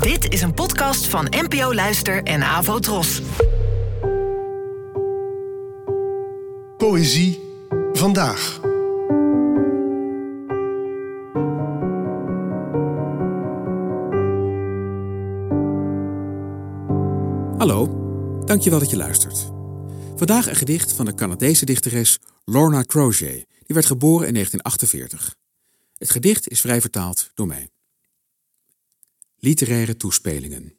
Dit is een podcast van NPO Luister en Avo Tros. Poëzie vandaag. Hallo, dankjewel dat je luistert. Vandaag een gedicht van de Canadese dichteres Lorna Crochet. Die werd geboren in 1948. Het gedicht is vrij vertaald door mij. Literaire toespelingen.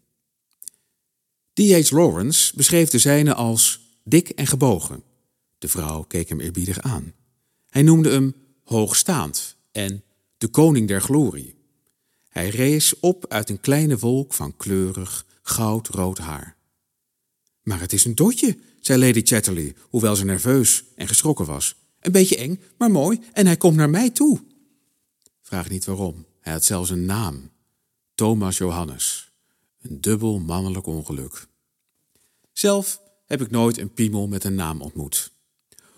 D.H. Lawrence beschreef de zijne als dik en gebogen. De vrouw keek hem eerbiedig aan. Hij noemde hem hoogstaand en de koning der glorie. Hij rees op uit een kleine wolk van kleurig, goudrood haar. Maar het is een dotje, zei Lady Chatterley, hoewel ze nerveus en geschrokken was. Een beetje eng, maar mooi, en hij komt naar mij toe. Vraag niet waarom, hij had zelfs een naam. Thomas Johannes. Een dubbel mannelijk ongeluk. Zelf heb ik nooit een piemel met een naam ontmoet.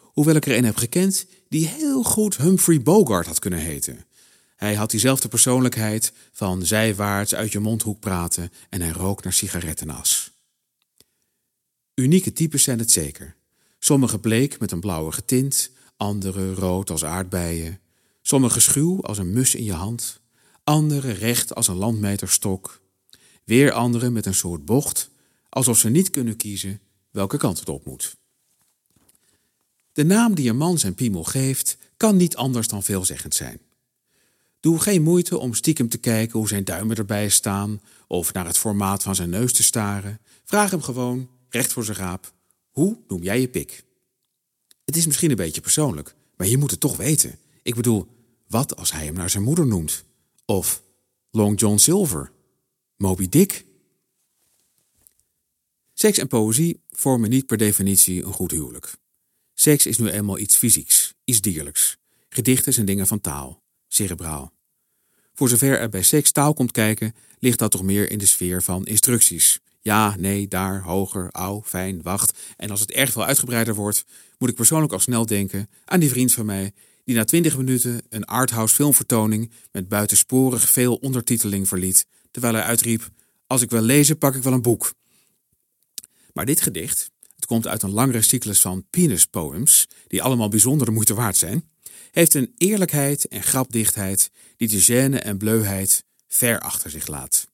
Hoewel ik er een heb gekend die heel goed Humphrey Bogart had kunnen heten. Hij had diezelfde persoonlijkheid van zijwaarts uit je mondhoek praten en hij rook naar sigarettenas. Unieke types zijn het zeker. Sommige bleek met een blauwige tint, andere rood als aardbeien, sommige schuw als een mus in je hand, andere recht als een landmeterstok, weer andere met een soort bocht, alsof ze niet kunnen kiezen welke kant het op moet. De naam die een man zijn piemel geeft, kan niet anders dan veelzeggend zijn. Doe geen moeite om stiekem te kijken hoe zijn duimen erbij staan of naar het formaat van zijn neus te staren. Vraag hem gewoon, recht voor zijn raap, hoe noem jij je pik? Het is misschien een beetje persoonlijk, maar je moet het toch weten. Ik bedoel, wat als hij hem naar zijn moeder noemt? Of Long John Silver, Moby Dick? Seks en poëzie vormen niet per definitie een goed huwelijk. Seks is nu eenmaal iets fysieks, iets dierlijks. Gedichten zijn dingen van taal, cerebraal. Voor zover er bij seks taal komt kijken, ligt dat toch meer in de sfeer van instructies. Ja, nee, daar, hoger, au, fijn, wacht. En als het erg veel uitgebreider wordt, moet ik persoonlijk al snel denken aan die vriend van mij die na twintig minuten een arthouse filmvertoning met buitensporig veel ondertiteling verliet, terwijl hij uitriep: Als ik wil lezen, pak ik wel een boek. Maar dit gedicht, het komt uit een langere cyclus van penis poems, die allemaal bijzondere moeite waard zijn, heeft een eerlijkheid en grapdichtheid die de gêne en bleuheid ver achter zich laat.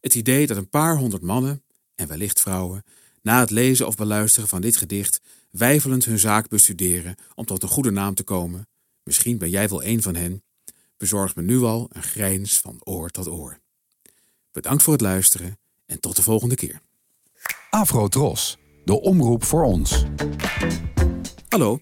Het idee dat een paar honderd mannen, en wellicht vrouwen, na het lezen of beluisteren van dit gedicht wijfelend hun zaak bestuderen om tot een goede naam te komen, misschien ben jij wel een van hen, bezorgt me nu al een grijns van oor tot oor. Bedankt voor het luisteren en tot de volgende keer. Afro Tros, de omroep voor ons. Hallo,